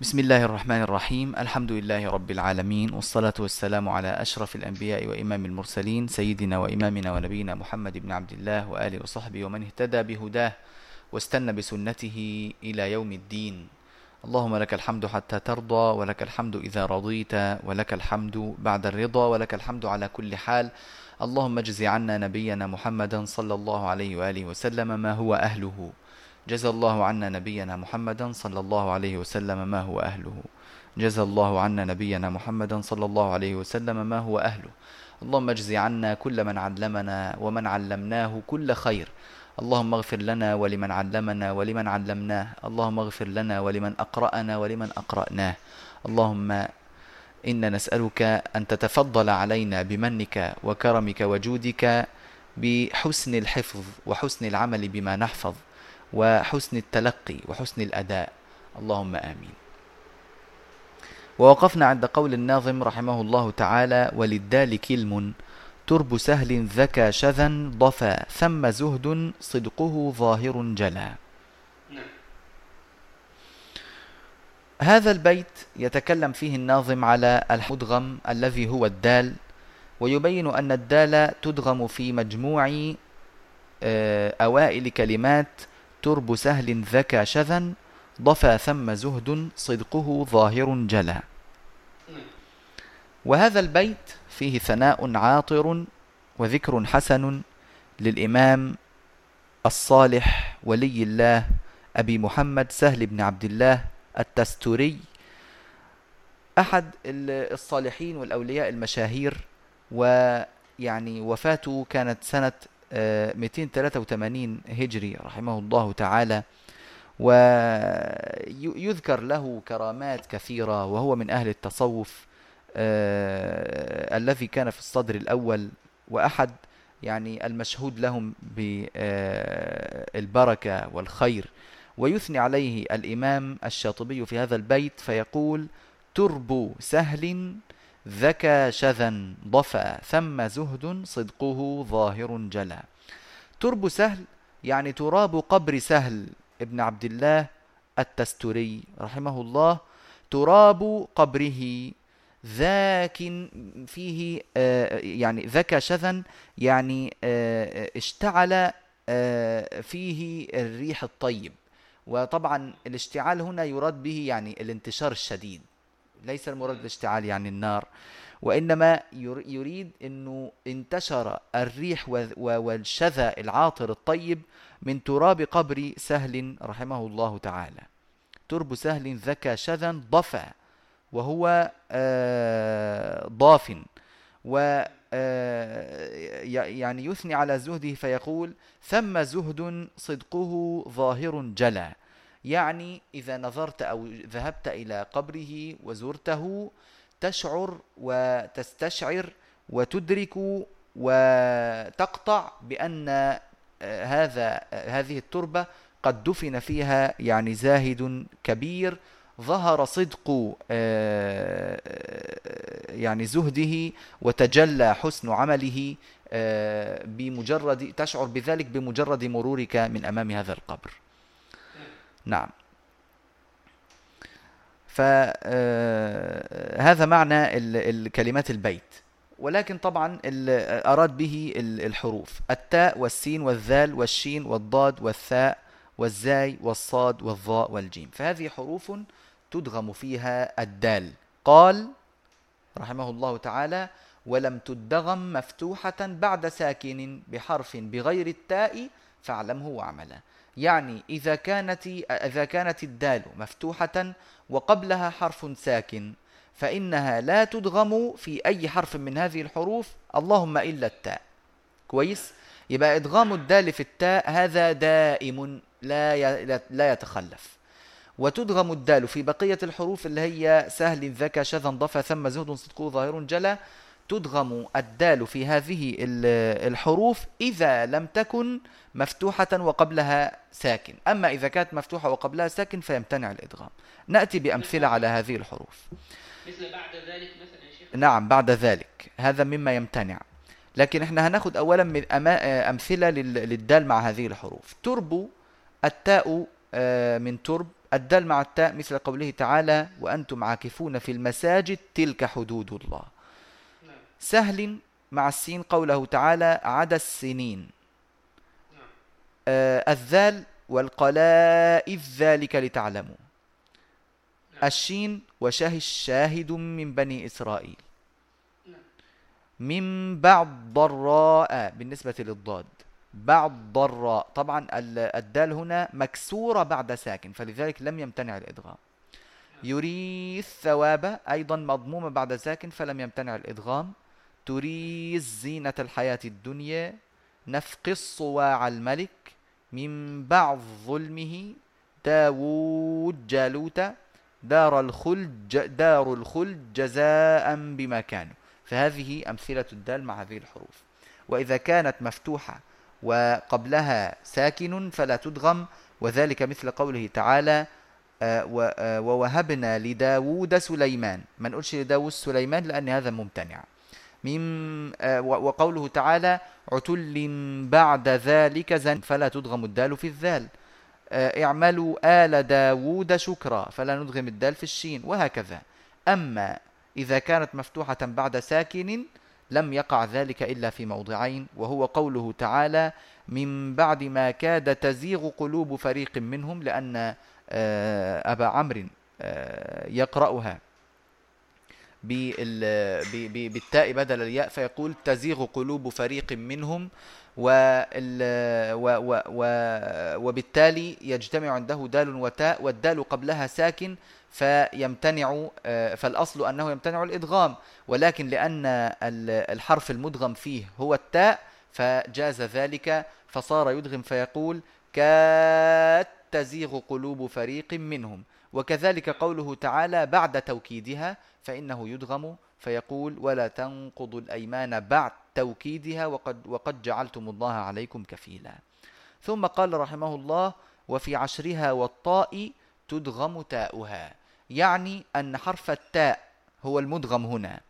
بسم الله الرحمن الرحيم الحمد لله رب العالمين والصلاة والسلام على أشرف الأنبياء وإمام المرسلين سيدنا وإمامنا ونبينا محمد بن عبد الله وآله وصحبه ومن اهتدى بهداه واستنى بسنته إلى يوم الدين اللهم لك الحمد حتى ترضى ولك الحمد إذا رضيت ولك الحمد بعد الرضا ولك الحمد على كل حال اللهم اجز عنا نبينا محمدا صلى الله عليه وآله وسلم ما هو أهله جزى الله عنا نبينا محمدا صلى الله عليه وسلم ما هو أهله. جزى الله عنا نبينا محمدا صلى الله عليه وسلم ما هو أهله. اللهم اجز عنا كل من علمنا ومن علمناه كل خير. اللهم اغفر لنا ولمن علمنا ولمن علمناه. اللهم اغفر لنا ولمن أقرأنا ولمن أقرأناه. اللهم إنا نسألك أن تتفضل علينا بمنك وكرمك وجودك بحسن الحفظ وحسن العمل بما نحفظ. وحسن التلقي وحسن الأداء. اللهم آمين. ووقفنا عند قول الناظم رحمه الله تعالى وللدال كلم ترب سهل ذكى شذا ضفا ثم زهد صدقه ظاهر جلا. هذا البيت يتكلم فيه الناظم على المدغم الذي هو الدال ويبين أن الدال تدغم في مجموع آه، أوائل كلمات ترب سهل ذكى شذا ضفى ثم زهد صدقه ظاهر جلا. وهذا البيت فيه ثناء عاطر وذكر حسن للإمام الصالح ولي الله أبي محمد سهل بن عبد الله التستوري أحد الصالحين والأولياء المشاهير ويعني وفاته كانت سنة 283 هجري رحمه الله تعالى ويذكر له كرامات كثيرة وهو من أهل التصوف آه، الذي كان في الصدر الأول وأحد يعني المشهود لهم بالبركة والخير. ويثني عليه الإمام الشاطبي في هذا البيت فيقول ترب سهل ذكى شذا ضفى ثم زهد صدقه ظاهر جلا ترب سهل يعني تراب قبر سهل ابن عبد الله التستري رحمه الله. تراب قبره ذاك فيه آه، يعني ذكى شذا يعني آه، اشتعل آه، فيه الريح الطيب. وطبعا الاشتعال هنا يراد به يعني الانتشار الشديد. ليس المراد الاشتعال يعني النار وإنما يريد أنه انتشر الريح والشذى العاطر الطيب من تراب قبر سهل رحمه الله تعالى. ترب سهل ذكى شذا ضفى وهو آه، ضاف و آه، يعني يثني على زهده فيقول ثم زهد صدقه ظاهر جلا. يعني إذا نظرت أو ذهبت إلى قبره وزرته تشعر وتستشعر وتدرك وتقطع بأن آه، هذا آه، هذه التربة قد دفن فيها يعني زاهد كبير ظهر صدق آه، يعني زهده وتجلى حسن عمله بمجرد تشعر بذلك بمجرد مرورك من أمام هذا القبر. نعم. فهذا آه، معنى الكلمات البيت. ولكن طبعا أراد به الحروف. التاء والسين والذال والشين والضاد والثاء والزاي والصاد والظاء والجيم. فهذه حروف تدغم فيها الدال. قال رحمه الله تعالى ولم تدغم مفتوحة بعد ساكن بحرف بغير التاء فاعلمه واعمله يعني إذا كانت إذا كانت الدال مفتوحة وقبلها حرف ساكن فإنها لا تدغم في أي حرف من هذه الحروف اللهم إلا التاء. كويس؟ يبقى إدغام الدال في التاء هذا دائم لا لا يتخلف. وتدغم الدال في بقية الحروف اللي هي سهل ذكى شذا ضفى ثم زهد صدقه ظاهر جلا تدغم الدال في هذه الحروف إذا لم تكن مفتوحة وقبلها ساكن. أما إذا كانت مفتوحة وقبلها ساكن فيمتنع الإدغام. نأتي بأمثلة على هذه الحروف. مثل بعد ذلك مثلا شيخ؟ نعم بعد ذلك. هذا مما يمتنع. لكن إحنا هناخد أولا من أمثلة للدال مع هذه الحروف. تربو التاء آه، من ترب. الدال مع التاء مثل قوله تعالى وأنتم عاكفون في المساجد تلك حدود الله. سهل مع السين قوله تعالى عدا السنين. آه الذال والقلائذ ذلك لتعلموا. الشين وشهد شاهد من بني إسرائيل. من بعد ضراء بالنسبة للضاد بعد ضراء. طبعا ال- الدال هنا مكسورة بعد ساكن فلذلك لم يمتنع الإدغام. يري الثواب أيضا مضمومة بعد ساكن فلم يمتنع الإدغام. تري زينة الحياة الدنيا نفقي الصواع الملك من بعض ظلمه داوود جالوت دار الخلد دار الخلد جزاء بما كانوا فهذه أمثلة الدال مع هذه الحروف. وإذا كانت مفتوحة وقبلها ساكن فلا تدغم وذلك مثل قوله تعالى آه، آه، ووهبنا لداود سليمان. ما نقولش لداود سليمان لأن هذا ممتنع. من آه، وقوله تعالى عتل بعد ذلك زن فلا تدغم الدال في الذال. آه، اعملوا آل داود شكرا فلا ندغم الدال في الشين وهكذا. أما إذا كانت مفتوحة بعد ساكن لم يقع ذلك إلا في موضعين وهو قوله تعالى من بعد ما كاد تزيغ قلوب فريق منهم لأن آه، أبا عمرو يقرأها. بالتاء بدل الياء فيقول تزيغ قلوب فريق منهم و وبالتالي يجتمع عنده دال وتاء والدال قبلها ساكن فيمتنع آه، فالأصل أنه يمتنع الإدغام. ولكن لأن ال- الحرف المدغم فيه هو التاء فجاز ذلك فصار يدغم فيقول كاد تزيغ قلوب فريق منهم. وكذلك قوله تعالى بعد توكيدها فإنه يدغم فيقول ولا تنقضوا الأيمان بعد توكيدها وقد, وقد جعلتم الله عليكم كفيلا. ثم قال رحمه الله وفي عشرها والطاء تدغم تاؤها. يعني أن حرف التاء هو المدغم هنا.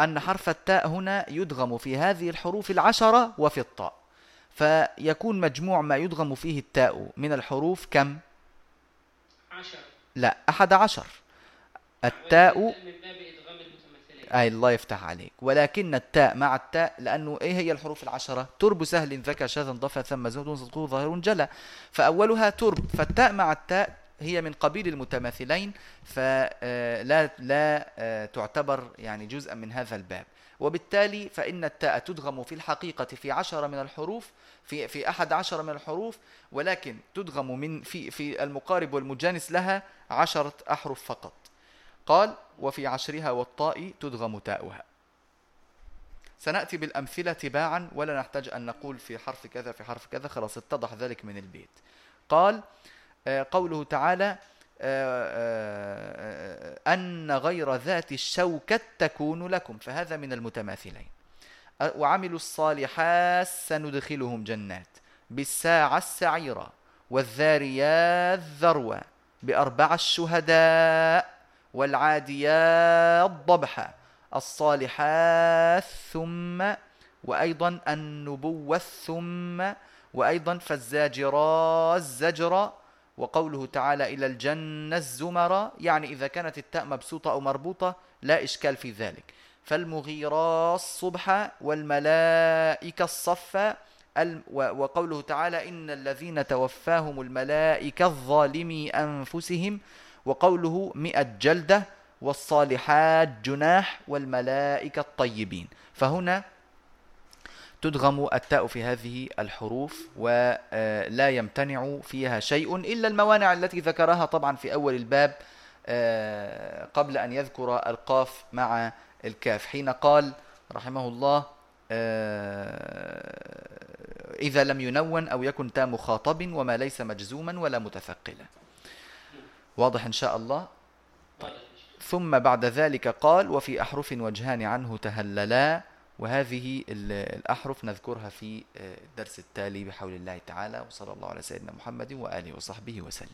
أن حرف التاء هنا يدغم في هذه الحروف العشرة وفي الطاء. فيكون مجموع ما يدغم فيه التاء من الحروف كم؟ لا أحد عشر. التاء أي الله يفتح عليك. ولكن التاء مع التاء لأنه إيه هي الحروف العشرة؟ ترب سهل ذكى شاذ ضفى ثم زهد صدقه ظاهر جلى فأولها ترب. فالتاء مع التاء هي من قبيل المتماثلين فلا لا آه، تعتبر يعني جزءا من هذا الباب. وبالتالي فإن التاء تدغم في الحقيقة في عشرة من الحروف في في أحد عشر من الحروف ولكن تدغم من في في المقارب والمجانس لها عشرة أحرف فقط. قال وفي عشرها والطاء تدغم تاؤها. سنأتي بالأمثلة تباعا ولا نحتاج أن نقول في حرف كذا في حرف كذا خلاص اتضح ذلك من البيت. قال آه، قوله تعالى أن غير ذات الشوكة تكون لكم فهذا من المتماثلين. وعملوا الصالحات سندخلهم جنات. بالساعة السعيرة والذاريات ذروة بأربع الشهداء والعاديات ضبحا. الصالحات ثم وأيضا النبوة ثم وأيضا فالزاجرات زجرا. وقوله تعالى إلى الجنة الزمر يعني إذا كانت التاء مبسوطة أو مربوطة لا إشكال في ذلك. فالمغيرات الصبح والملائكة و- وقوله تعالى إن الذين توفاهم الملائكة الظالمي أنفسهم وقوله مئة جلدة والصالحات جناح والملائكة الطيبين. فهنا تدغم التاء في هذه الحروف ولا يمتنع فيها شيء إلا الموانع التي ذكرها طبعا في أول الباب آه، قبل أن يذكر القاف مع الكاف. حين قال رحمه الله آه، إذا لم ينون أو يكن تا مخاطب وما ليس مجزوما ولا متثقلا. واضح إن شاء الله؟ شيخ. ثم بعد ذلك قال وفي أحرف وجهان عنه تهللا وهذه ال- الأحرف نذكرها في آه، الدرس التالي بحول الله تعالى وصلى الله على سيدنا محمد وآله وصحبه وسلم.